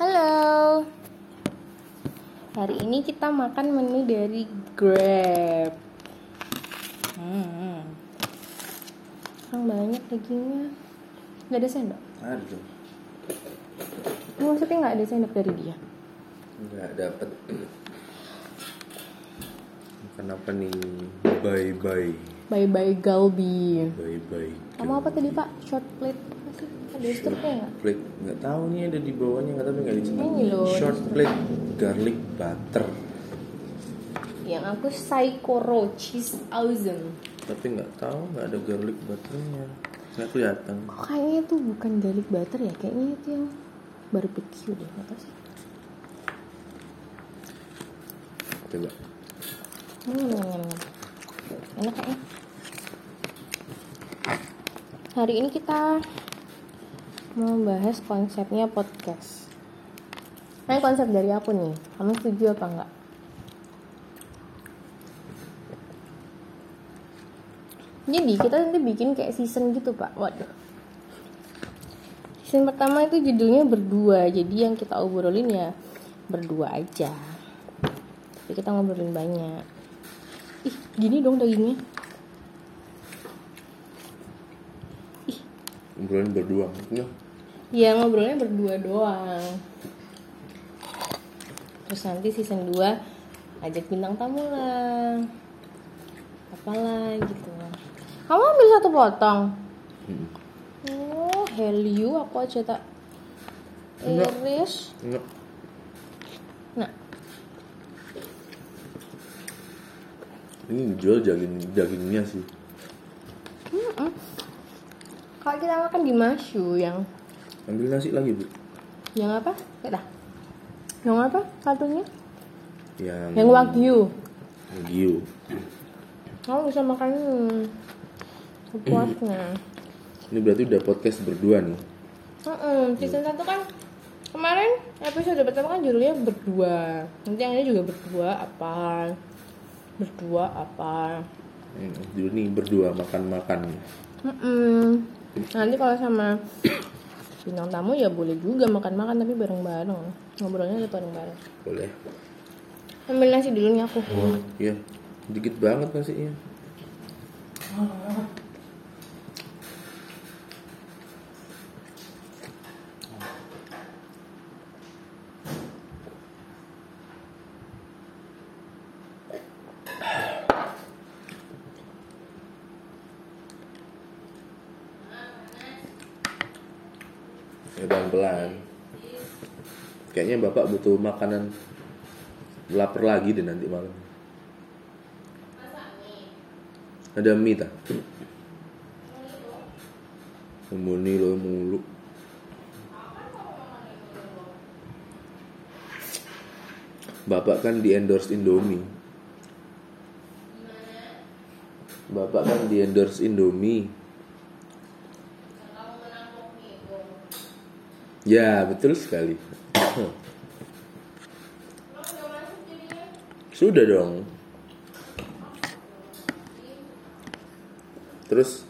Halo. Hari ini kita makan menu dari Grab. Hmm. Banyak dagingnya. Gak ada sendok. Ada. Maksudnya nggak ada sendok dari dia. Nggak dapet. Kenapa nih? Bye bye. Bye bye Galbi. Bye bye. Kamu apa tadi Pak? Short plate Ada struknya nggak? Plate nggak tahu nih ada di bawahnya nggak tahu nggak dicetak. Ini loh. Short plate garlic butter. Yang aku Saikoro cheese awesome. Tapi nggak tahu nggak ada garlic butternya. Nggak kelihatan. Kok kayaknya itu bukan garlic butter ya? Kayaknya itu yang barbecue deh, apa sih? Coba. Hmm. Enak kayaknya. Hari ini kita mau bahas konsepnya podcast. Nah, konsep dari aku nih. Kamu setuju apa enggak? Jadi kita nanti bikin kayak season gitu pak. Waduh. Season pertama itu judulnya berdua. Jadi yang kita obrolin ya berdua aja. Tapi kita ngobrolin banyak. Ih, gini dong dagingnya. Obrolan berdua. Ya. Ya ngobrolnya berdua doang. Terus nanti season 2 ajak bintang tamu lah. Apalah gitu. Kamu ambil satu potong. Hmm. Oh, Heliu aku aja tak Enggak. iris. Enggak. Nah, Ini dijual daging dagingnya sih. mm-mm. Kalau kita makan di Masyu yang Ambil nasi lagi bu. yang apa? Dah. Yang apa? Satunya? Yang. Yang wagyu. Wagyu. Kamu bisa makan sepuasnya. Ini berarti udah podcast berdua nih. Mm-mm, season 1 kan kemarin episode pertama kan judulnya berdua. Nanti yang ini juga berdua apa? Berdua apa? Hmm, Dulu nih berdua makan-makan. Mm-mm. Nanti kalau sama bintang tamu ya boleh juga makan-makan tapi bareng-bareng. Ngobrolnya ada bareng-bareng. Boleh. Ambil nasi dulu nih aku. Iya. Dikit banget nasinya. Ya Kayaknya bapak butuh makanan lapar lagi deh nanti malam. Ada mie tak? Muni lo mulu. Bapak kan di endorse Indomie. Bapak kan di endorse Indomie. Ya betul sekali. Sudah dong. Terus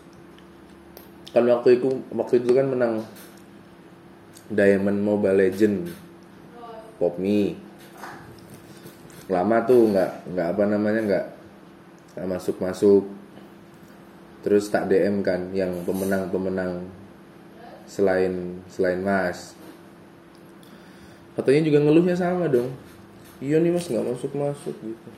kan waktu itu waktu itu kan menang Diamond Mobile Legend Popmi lama tuh nggak nggak apa namanya nggak masuk masuk terus tak DM kan yang pemenang pemenang selain selain Mas. Katanya juga ngeluhnya sama dong iya nih Mas nggak masuk masuk gitu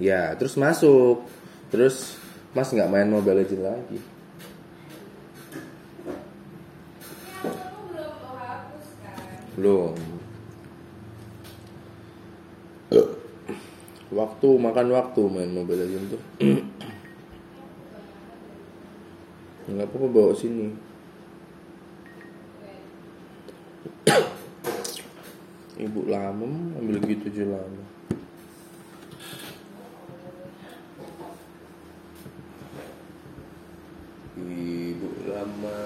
Ya, terus masuk. Terus Mas nggak main Mobile Legends lagi. Belum. Waktu makan waktu main Mobile Legends tuh. Nggak apa-apa bawa sini. Ibu lama ambil gitu aja lama. Ibu lama.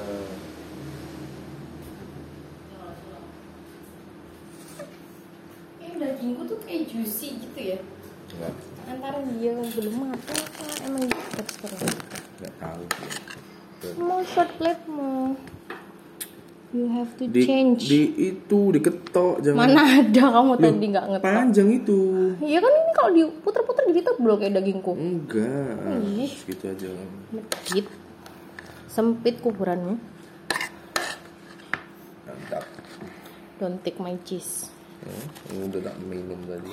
Ini dagingku tuh kayak juicy gitu ya. Enggak, Antara dia yang belum matang apa emang gitu teksturnya. enggak tahu. mau short plate-mu. You have to Di, change. di itu diketok jangan Mana ada kamu Loh, tadi nggak ngetok? panjang itu Iya kan ini kalau diputer-puter jadi tebel kayak dagingku. enggak Ih. segitu aja Medit. Sempit kuburanmu. mantap Don't take my cheese. Hmm, ini udah tak minum tadi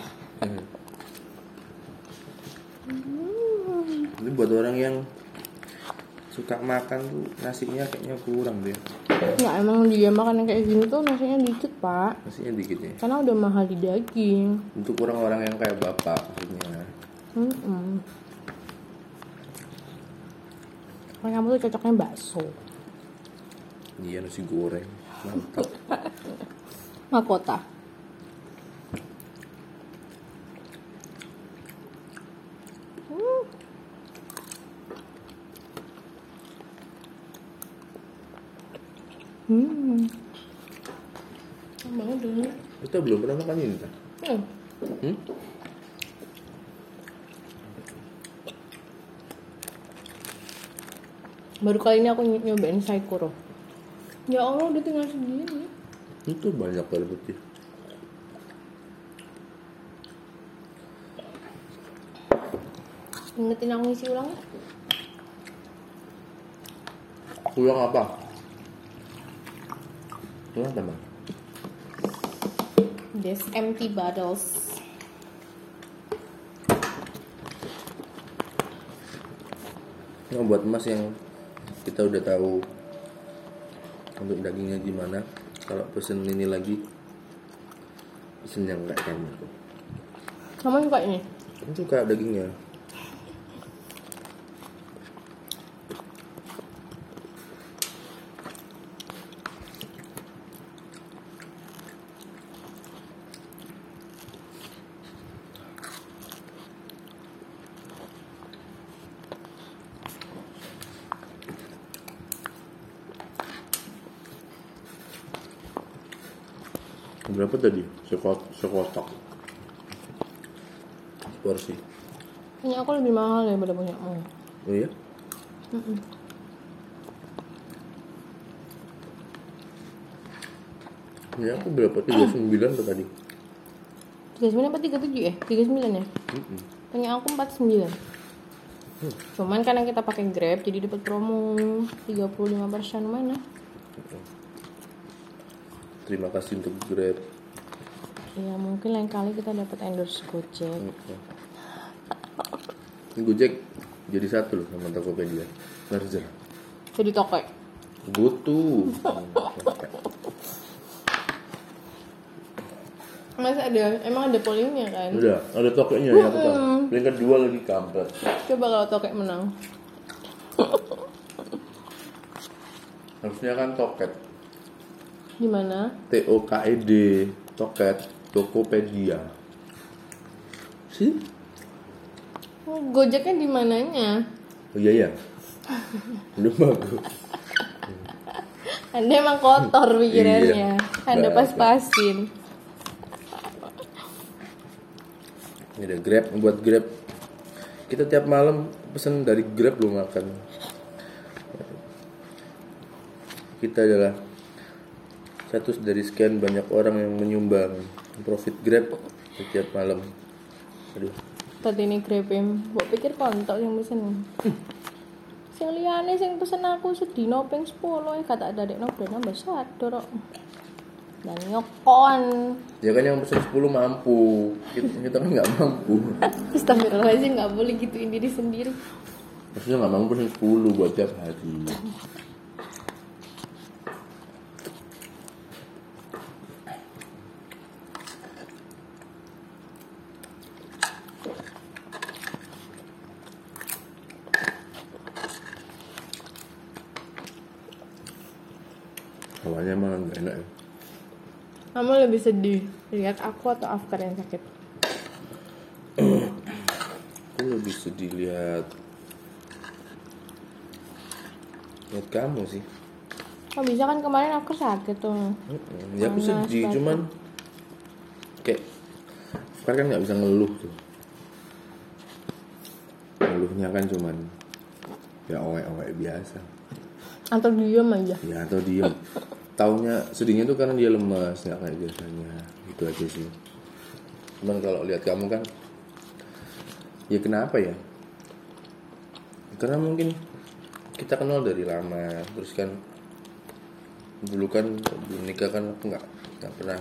ini buat orang yang suka makan tuh nasinya kayaknya kurang deh Nggak emang dia makan yang kayak gini tuh nasinya dikit pak. nasinya dikit ya Karena udah mahal di daging. untuk orang-orang yang kayak bapak maksudnya Hmm. Kamu tuh cocoknya bakso. iya nasi goreng mantap Mahkota. Hmm. Hmm. Enak banget dulu. Kita belum pernah makan ini kan Hmm. hmm? Baru kali ini aku ny- nyobain saikuro. Ya Allah udah tinggal segini. itu banyak kali putih Ingetin aku ngisi ulang. ya? ulang apa ulang teman This empty bottles. Nah, buat emas yang kita udah tahu untuk dagingnya gimana kalau pesen ini lagi pesen yang kayak kamu Kamu suka ini? kamu suka dagingnya berapa tadi sekot sekotak porsi Punya aku lebih mahal daripada punya kamu. oh iya Mm-mm. ini aku berapa tiga sembilan tuh tadi 39 apa 37 ya? 39 ya? Mm-mm. Punya aku 49. Cuman karena kita pakai Grab jadi dapat promo 35% mana? terima kasih untuk grab Ya mungkin lain kali kita dapat endorse Gojek. Ini Gojek jadi satu loh sama Tokopedia. Merger. Jadi tokek. Butuh. Mas ada, emang ada pollingnya kan? Udah, ada tokenya ya tahu. Yang kedua lagi kampret. Coba kalau tokek menang. Harusnya kan toket. Gimana? T O K E D. Toket. Tokopedia. Sih? Oh, Gojeknya di mananya? Oh iya ya. Udah bagus. Anda emang kotor pikirannya. Iya. Anda pas-pasin. Ini ada Grab buat Grab. Kita tiap malam pesen dari Grab lo makan. Kita adalah satu dari sekian banyak orang yang menyumbang profit Grab setiap malam. Aduh, Tadi ini grabim, mbok pikir kontok yang pesen. Sing liyane sing pesen aku sedino ping 10 ya kata dadekno brand ambassador kok. Dan nyokon. ya kan yang pesen 10 mampu. Kita, kita kan nggak mampu. Astagfirullahaladzim nggak boleh gituin diri sendiri. Maksudnya nggak mampu pesen 10 buat tiap hari. Awalnya emang nggak enak ya. Kamu lebih sedih lihat aku atau Afkar yang sakit? Aku lebih sedih lihat lihat kamu sih. Oh bisa kan kemarin aku sakit tuh. Mm-mm. Ya aku sedih batuk. cuman kayak Far kan nggak bisa ngeluh tuh. Ngeluhnya kan cuman ya owek-owek biasa. atau diem aja ya atau dia taunya sedihnya tuh karena dia lemas nggak kayak biasanya. Itu aja sih. Cuman kalau lihat kamu kan ya kenapa ya? Karena mungkin kita kenal dari lama. Terus kan dulu kan belum nikah kan aku nggak nggak pernah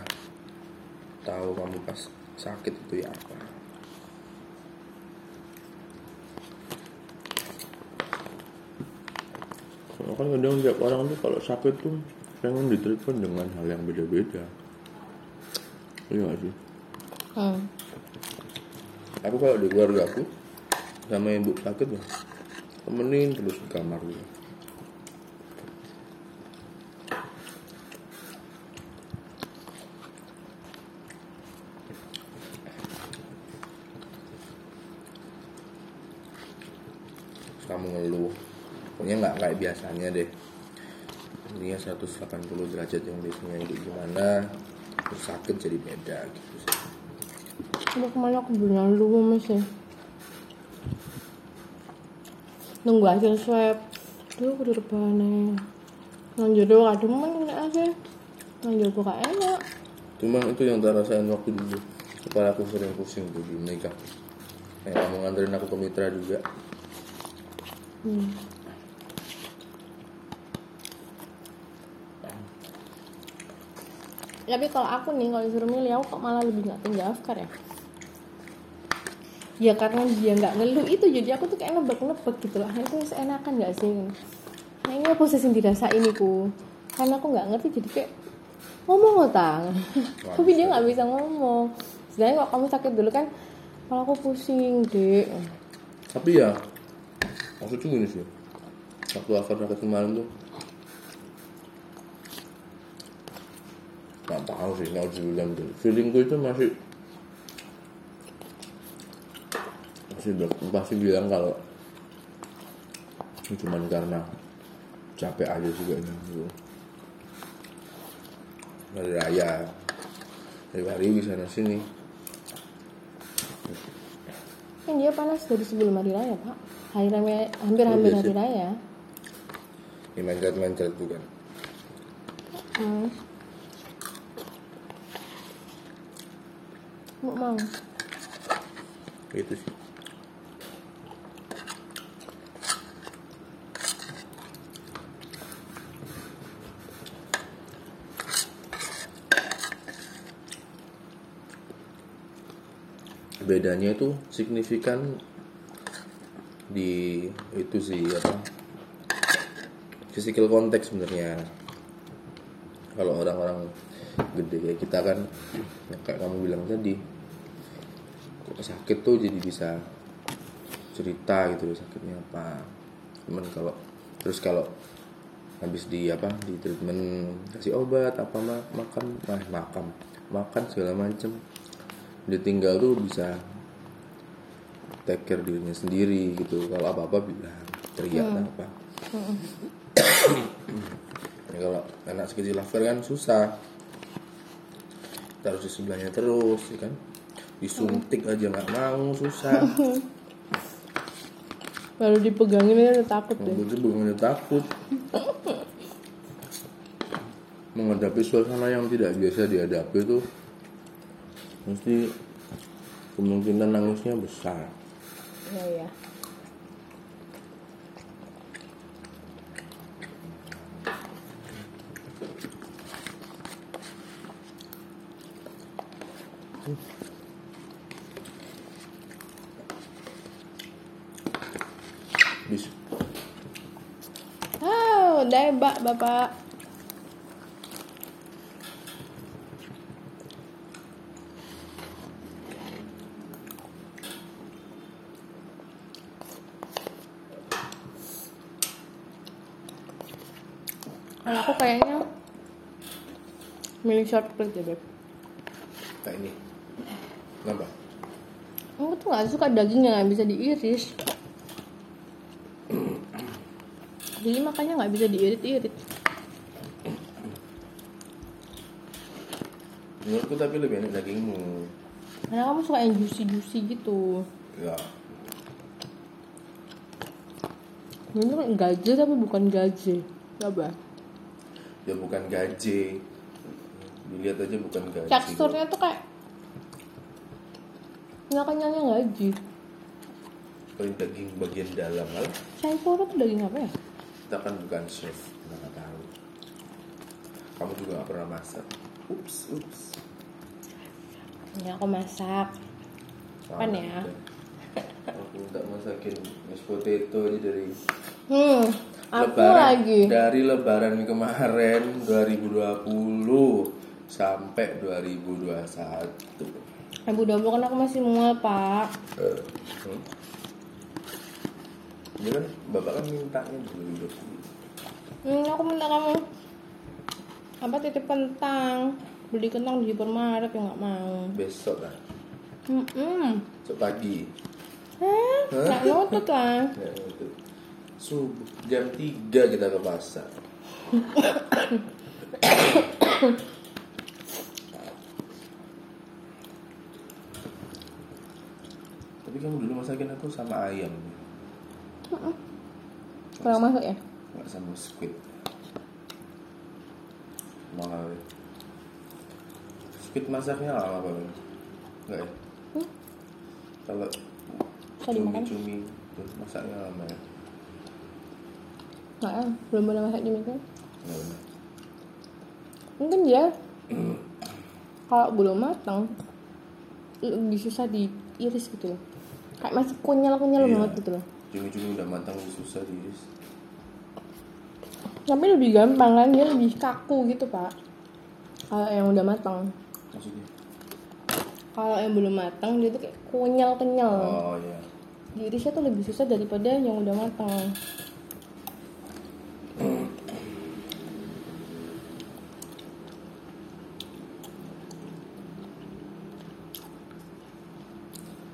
tahu kamu pas sakit itu ya apa. Kan kadang tiap orang tuh kalau sakit tuh pengen ditreatment dengan hal yang beda-beda. Iya gak sih? hmm. Aku kalau di keluarga aku sama ibu sakit ya temenin terus di kamar gitu. Kamu ngeluh pokoknya nggak kayak biasanya deh ini 180 derajat yang biasanya itu gimana? Terus sakit jadi beda gitu sih. Aduh ke mana aku bilang dulu mas ya? Nunggu hasil swab. Dulu aku di rebane Nanjur dulu gak demen enak aja Nanjur gue gak enak. Cuma itu yang tak rasain waktu dulu. Kepala aku sering pusing tuh di nikah Yang kamu nganterin aku ke mitra juga. Hmm. Tapi kalau aku nih kalau disuruh milih aku kok malah lebih gak tinggal Afkar ya? Ya karena dia nggak ngeluh itu jadi aku tuh kayak nebak-nebak gitu lah. Itu seenakan gak sih? Nah ini sih yang dirasa ini ku Karena aku nggak ngerti jadi kayak Ngomong otang Tapi dia nggak bisa ngomong. Sedangkan kalau kamu sakit dulu kan? Kalau aku pusing dek Tapi ya Aku gini sih. Waktu akar sakit kemarin tuh Gak tahu sih, nggak bilang gitu Feelingku itu masih Masih pasti bilang kalau ini Cuman karena Capek aja juga ini gitu. Hari raya Hari hari bisa sini Kan dia panas dari sebelum hari raya pak Hari raya hampir-hampir Oh, iya hari sih. raya Ini mencret-mencret tuh kan hmm. Mau mau. Gitu sih. Bedanya itu signifikan di itu sih apa? Physical konteks sebenarnya. Kalau orang-orang gede kayak kita kan ya kayak kamu bilang tadi sakit tuh jadi bisa cerita gitu loh sakitnya apa. Cuman kalau terus kalau habis di apa di treatment kasih obat apa ma- makan mah makan makan segala macem. Dia tinggal tuh bisa take care dirinya sendiri gitu. Kalau apa apa bilang teriak dan apa. Ya, kalau anak sekecil lover kan susah. Harus di sebelahnya terus ya kan disuntik aja nggak mau susah. Baru dipegangin aja udah takut deh Betul bukannya takut. Menghadapi suasana yang tidak biasa dihadapi itu mesti kemungkinan nangisnya besar. Iya iya. bis Udah hebat bapak Kalau aku kayaknya milih short plate ya beb. kayak ini kenapa Aku tuh gak suka daging yang gak bisa diiris. Jadi makanya nggak bisa diirit-irit. menurutku tapi lebih enak dagingmu Karena kamu suka yang juicy-juicy gitu. ya Ini kan gaje tapi bukan gaje. Apa? ya bukan gaje dilihat aja bukan gaji Teksturnya tuh kayak nggak kenyalnya gaji. paling daging bagian dalam lah Saiporo tuh daging apa ya? Kita kan bukan chef kita nggak tahu kamu juga nggak pernah masak ups ups Ini aku masak. Sama ya? aku nggak masakin mashed potato aja dari Hmm, aku lebaran lagi. dari lebaran kemarin 2020 sampai 2021 Ibu double kan aku masih mual pak. Hmm. Dia kan bapak kan mintanya dulu Hmm, aku minta kamu apa titip kentang beli kentang di supermarket yang nggak mau. besok kan Hmm, hmm. besok pagi Hah? Nggak nutut lah. ya, subuh jam 3 kita ke pasar tapi kamu dulu masakin aku sama ayam Kurang masuk ya? nggak sama squid mahal ya. squid masaknya lama banget nggak ya Hmm? kalau Bisa dimakan? cumi tuh masaknya lama ya Nggak, ah. belum pernah masak di meja. nggak benar Mungkin dia kalau belum matang lebih susah diiris gitu loh. Kayak masih kunyal-kunyal Iya. banget gitu loh. Cumi-cumi udah matang susah diiris Tapi lebih gampang kan dia lebih kaku gitu pak. Kalau yang udah matang. maksudnya Kalau yang belum matang dia tuh kayak kunyal-kenyal. oh ya Diirisnya tuh lebih susah daripada yang udah matang.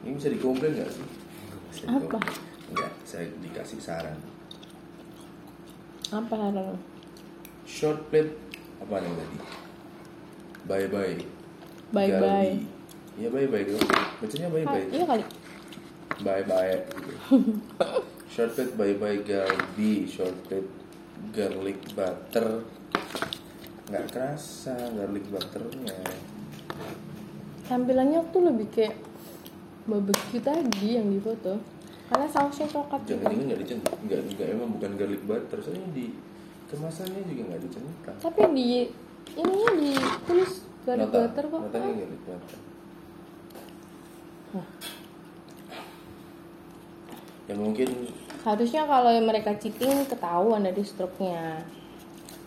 ini bisa dikomplain nggak sih Apa? Saya dikasih saran. Apa saran? short plate apa nih tadi? Bye bye Bye bye. ya bye bye dong. Bacanya bye bye Iya kali. bye bye short plate bye bye galbi. Short plate garlic butter. Nggak kerasa garlic butternya. Tampilannya tuh lebih kayak barbecue tadi yang di foto. Karena sausnya coklat gitu. jangan nggak dicentang nggak nggak emang bukan garlic butter. Soalnya di kemasannya juga nggak dicentang Tapi di ininya ditulis garlic Nota- butter kok. notanya garlic butter. Ya mungkin Harusnya kalau yang mereka cheating ketahuan dari struknya.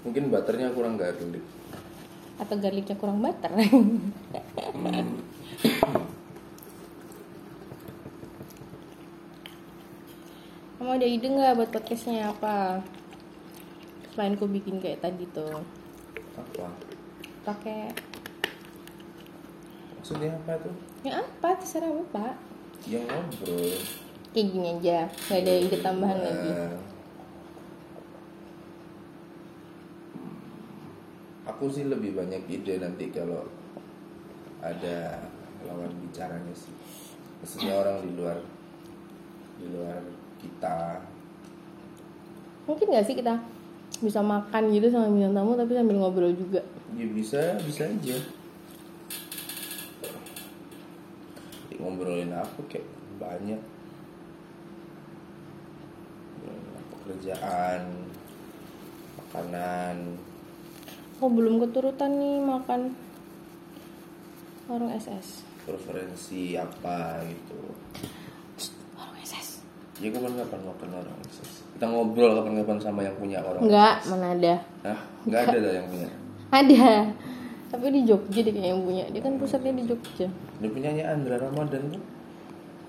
Mungkin butternya kurang garlic. Atau garlicnya kurang butter. Kamu ada ide nggak buat podcastnya? Apa? Selain ku bikin kayak tadi tuh, apa? Pakai maksudnya apa tuh? Ya apa? Terserah bapak. yang ngobrol. Kayak gini aja, nggak ada ide tambahan lagi. Nah, aku sih lebih banyak ide nanti kalau ada lawan bicaranya sih. Maksudnya orang di luar di luar kita Mungkin nggak sih kita bisa makan gitu sama bintang tamu tapi sambil ngobrol juga. ya bisa bisa aja Ya, ngobrolin apa kayak banyak Ya, pekerjaan makanan Oh belum keturutan nih makan warung SS. preferensi apa gitu. Ya kapan-kapan makan orang kita ngobrol kapan-kapan sama yang punya orang Enggak, mana ada. Hah? nggak ada dah yang punya Ada. Tapi di Jogja dia yang punya. Dia kan pusatnya di Jogja. dia punyanya Andra Ramadan tuh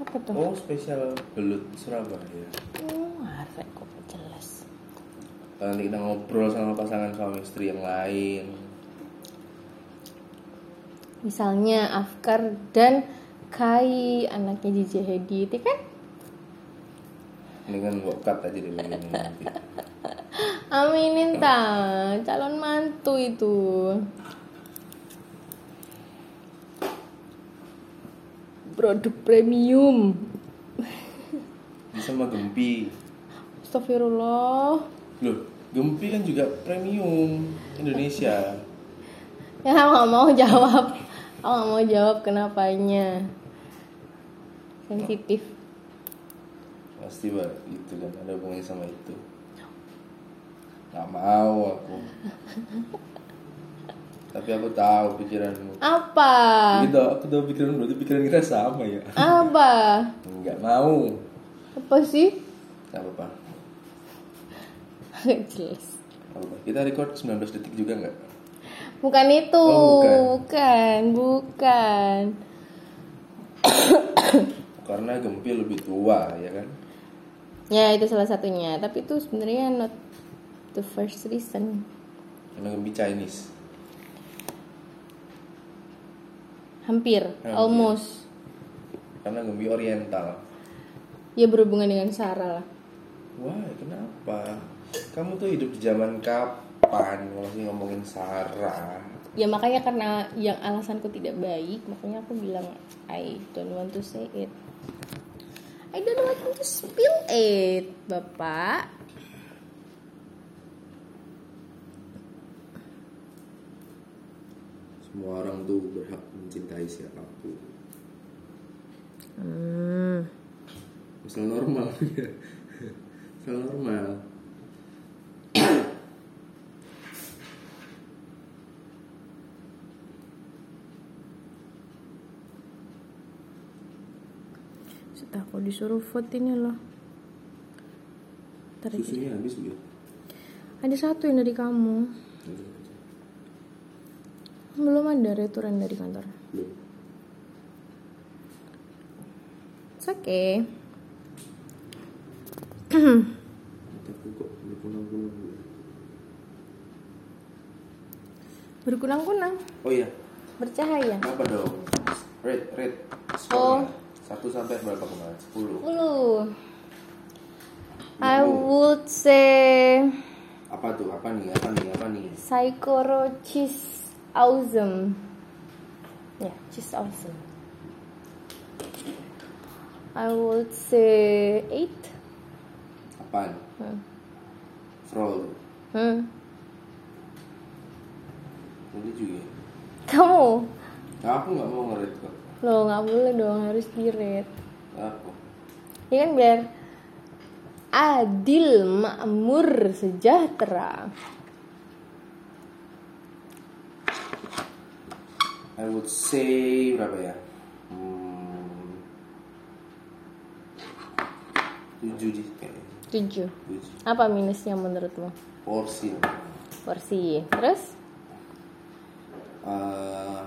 Apa tuh? oh spesial belut Surabaya Hmm, arek kok jelas. Nanti kita ngobrol sama pasangan suami istri yang lain Misalnya Afkar dan Kai anaknya DJ Hedi, itu kan? Ini kan bokat aja dulu ini nanti Aminin ta, calon mantu itu. Produk premium. bisa sama Gempi Astagfirullah. Loh, Gempi kan juga premium Indonesia. Ya aku nggak mau jawab. Aku nggak mau jawab kenapanya. Sensitif. Pasti bah, itu kan ada hubungannya sama itu. Gak mau aku. Tapi aku tahu pikiranmu. Apa? Gitu, aku tahu pikiran berarti pikiran kita sama ya. Apa? Enggak mau. Apa sih? Gak apa-apa. Gak jelas. Apa-apa. Kita record 19 detik juga nggak? Bukan itu. Oh, bukan. Bukan. Karena Gempi lebih tua ya kan? Ya itu salah satunya. Tapi itu sebenarnya not the first reason. Karena Gempi Chinese. Hampir. Hampir. Almost. Karena Gempi Oriental. Ya berhubungan dengan Sarah lah. Wah, kenapa? Kamu tuh hidup di zaman kapan? Masih ngomongin Sarah. Ya makanya karena yang alasanku tidak baik, makanya aku bilang I don't want to say it. I don't want to spill it, Bapak. Semua orang tuh berhak mencintai siapa pun. Hmm. Misal normal. Misal normal. Aku disuruh vote ini loh. Ntar. Susunya habis belum? Ada satu yang dari kamu. Belum ada returan dari kantor. Belum. It's okay. Berkunang-kunang. Oh iya, bercahaya. apa dong? Red, red. Oh. Skornya. Satu sampai berapa kemarin? Sepuluh. 10. I would say Apa tuh? Apa nih? Apa nih? Apa nih? Saikoro cheese awesome. Ya, cheese awesome. I would say 8. Apaan? Hmm. Froll. Hmm. Ini juga. Kamu? Nah, aku nggak mau ngerit kok. Loh, nggak boleh dong, harus di-rate. Aku. Ya kan biar adil, makmur, sejahtera. I would say berapa ya? Hmm, tujuh sih kayaknya. 7. Tujuh. Apa minusnya menurutmu? Porsi. Porsi. Terus? Eh,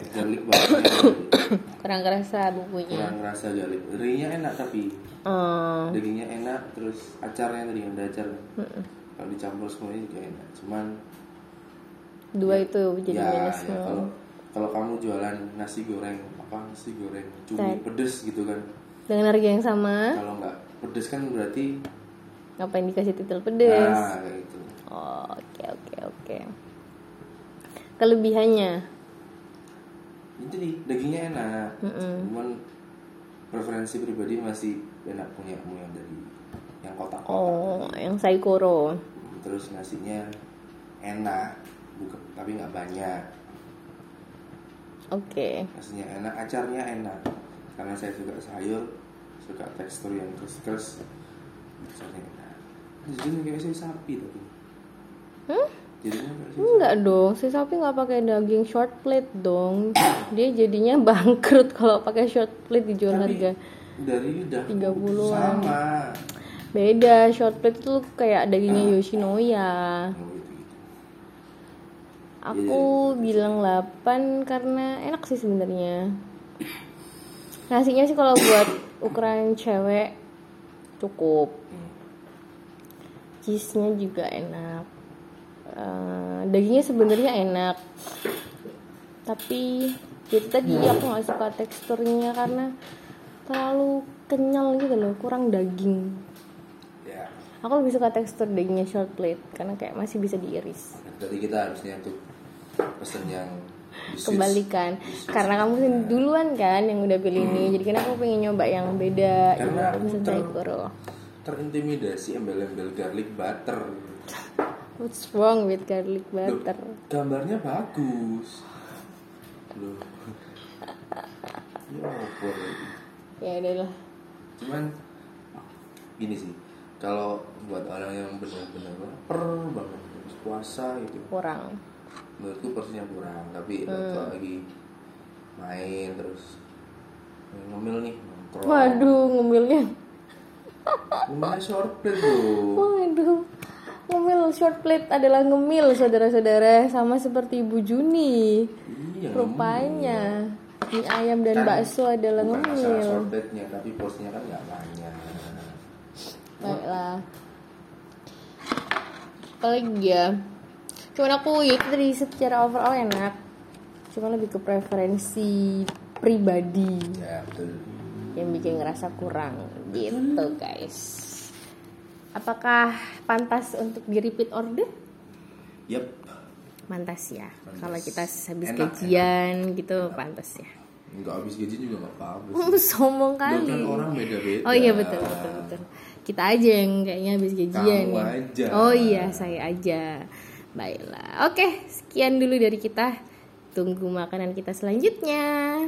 ya? Garlic banget. Kurang kerasa bukunya. Kurang rasa garlic. Dagingnya enak tapi Oh. dagingnya enak terus acarnya tadi ada acar. Mm-mm. Kalau dicampur semuanya juga enak. Cuman Dua itu jadi ya, minusnya. ya kalau kalau kamu jualan nasi goreng apa nasi goreng cumi pedes gitu kan Dengan harga yang sama, kalau nggak pedes kan berarti ngapain dikasih titel pedes? nah kayak gitu Oh, Oke oke oke. Kelebihannya, itu nih dagingnya enak Mm-mm. cuman preferensi pribadi masih enak punya kamu yang dari yang kotak-kotak oh yang saikoro. terus nasinya enak bukan tapi nggak banyak Oke. nasinya enak acarnya enak karena saya suka sayur suka tekstur yang keras-keras acarnya enak jadinya kayak saya sapi tapi Hmm? Jadinya saya Enggak dong, si sapi nggak pakai daging short plate dong. Dia jadinya bangkrut kalau pakai short plate dijual Tapi harga. dari lidah 30-an. sama Beda, short plate itu kayak dagingnya Yoshinoya. oh, gitu, gitu. Aku bilang 8 karena enak sih sebenarnya. Nasinya sih kalau buat ukuran cewek cukup. Hmm. Cheese-nya juga enak. Eh, dagingnya sebenarnya enak. Tapi itu tadi aku nggak suka teksturnya karena terlalu kenyal gitu loh, kurang daging. ya. Aku lebih suka tekstur dagingnya short plate karena kayak masih bisa diiris. berarti kita harusnya untuk pesen yang kebalikan karena kamu sendiri duluan kan yang udah pilih ini jadi kan aku pengen nyoba yang beda. Karena jadi aku ter- terintimidasi embel-embel garlic butter what's wrong with garlic Loh, butter gambarnya bagus. Loh. Ya apa ya udah lah. Cuman gini sih. Kalau buat orang yang benar-benar lapar banget puasa gitu. Kurang. Menurutku porsinya kurang tapi Hmm. kalau lagi main terus ngemil nih nongkrong. Waduh ngemilnya. Ngemilnya short plate loh waduh ngemil short plate adalah ngemil saudara-saudara. Sama seperti Ibu Juni. Iya rupanya mie ayam dan Kan bakso adalah bukan ngemil. short plate-nya tapi porsinya kan nggak banyak. Baiklah. Apalagi ya? Cuman aku ya itu tadi secara overall enak. Cuma lebih ke preferensi pribadi. Ya betul. Yang bikin ngerasa kurang. Gitu guys apakah pantas untuk di repeat order? Yep. Pantas ya. Pantas. kalau kita habis Enak, gajian gitu pantas ya. Nggak habis gaji juga nggak apa-apa sombong Loh, kali. kan orang beda-beda. Oh iya betul betul betul. Kita aja yang kayaknya habis gajian Kamu ya. aja. oh iya saya aja. Baiklah. Oke sekian dulu dari kita. Tunggu makanan kita selanjutnya